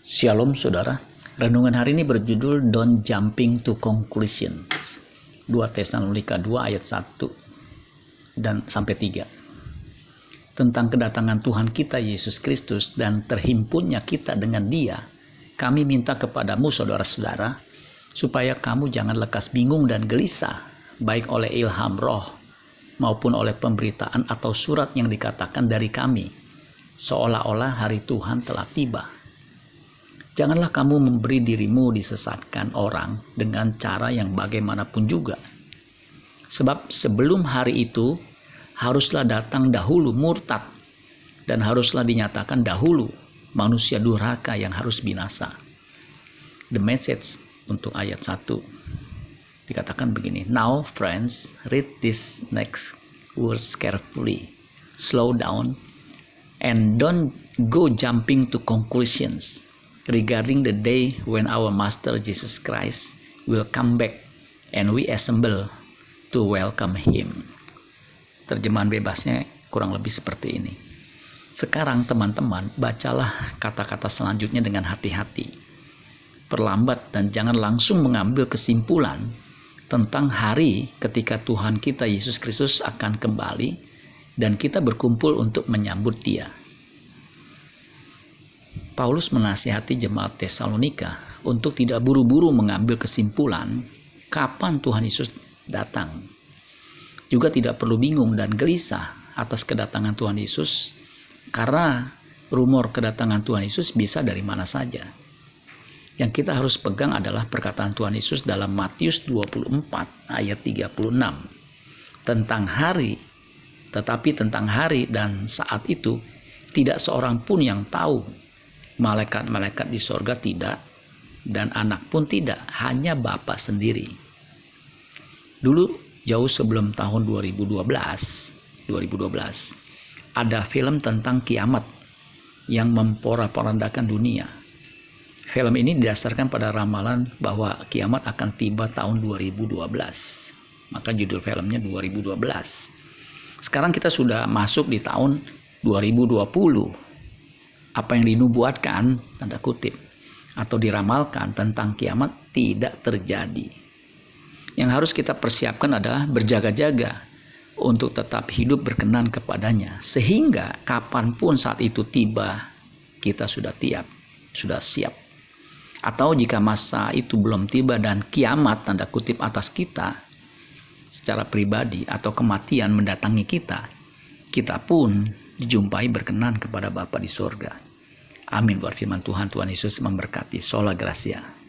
Shalom saudara. Renungan hari ini berjudul Don't Jumping to Conclusions. 2 Tesalonika 2 ayat 1 dan sampai 3. Tentang kedatangan Tuhan kita Yesus Kristus dan terhimpunnya kita dengan Dia, kami minta kepadamu saudara-saudara supaya kamu jangan lekas bingung dan gelisah baik oleh ilham roh maupun oleh pemberitaan atau surat yang dikatakan dari kami seolah-olah hari Tuhan telah tiba Janganlah kamu memberi dirimu disesatkan orang dengan cara yang bagaimanapun juga. Sebab sebelum hari itu haruslah datang dahulu murtad dan haruslah dinyatakan dahulu manusia durhaka yang harus binasa. The message untuk ayat 1 dikatakan begini. Now friends, read this next words carefully. Slow down and don't go jumping to conclusions regarding the day when our Master Jesus Christ will come back and we assemble to welcome him. Terjemahan bebasnya kurang lebih seperti ini. Sekarang teman-teman, bacalah kata-kata selanjutnya dengan hati-hati. Perlambat dan jangan langsung mengambil kesimpulan tentang hari ketika Tuhan kita Yesus Kristus akan kembali dan kita berkumpul untuk menyambut Dia. Paulus menasihati jemaat Tesalonika untuk tidak buru-buru mengambil kesimpulan kapan Tuhan Yesus datang. Juga tidak perlu bingung dan gelisah atas kedatangan Tuhan Yesus karena rumor kedatangan Tuhan Yesus bisa dari mana saja. Yang kita harus pegang adalah perkataan Tuhan Yesus dalam Matius 24 ayat 36 tentang hari tetapi tentang hari dan saat itu tidak seorang pun yang tahu malaikat-malaikat di sorga tidak, dan anak pun tidak, hanya Bapa sendiri. Dulu jauh sebelum tahun 2012, 2012 ada film tentang kiamat yang memporak-porandakan dunia. Film ini didasarkan pada ramalan bahwa kiamat akan tiba tahun 2012. Maka judul filmnya 2012. Sekarang kita sudah masuk di tahun 2020 apa yang dinubuatkan tanda kutip atau diramalkan tentang kiamat tidak terjadi. Yang harus kita persiapkan adalah berjaga-jaga untuk tetap hidup berkenan kepadanya sehingga kapan pun saat itu tiba kita sudah tiap, sudah siap. Atau jika masa itu belum tiba dan kiamat tanda kutip atas kita secara pribadi atau kematian mendatangi kita, kita pun dijumpai berkenan kepada Bapa di sorga. Amin buat firman Tuhan. Tuhan Yesus memberkati. Sola Gracia.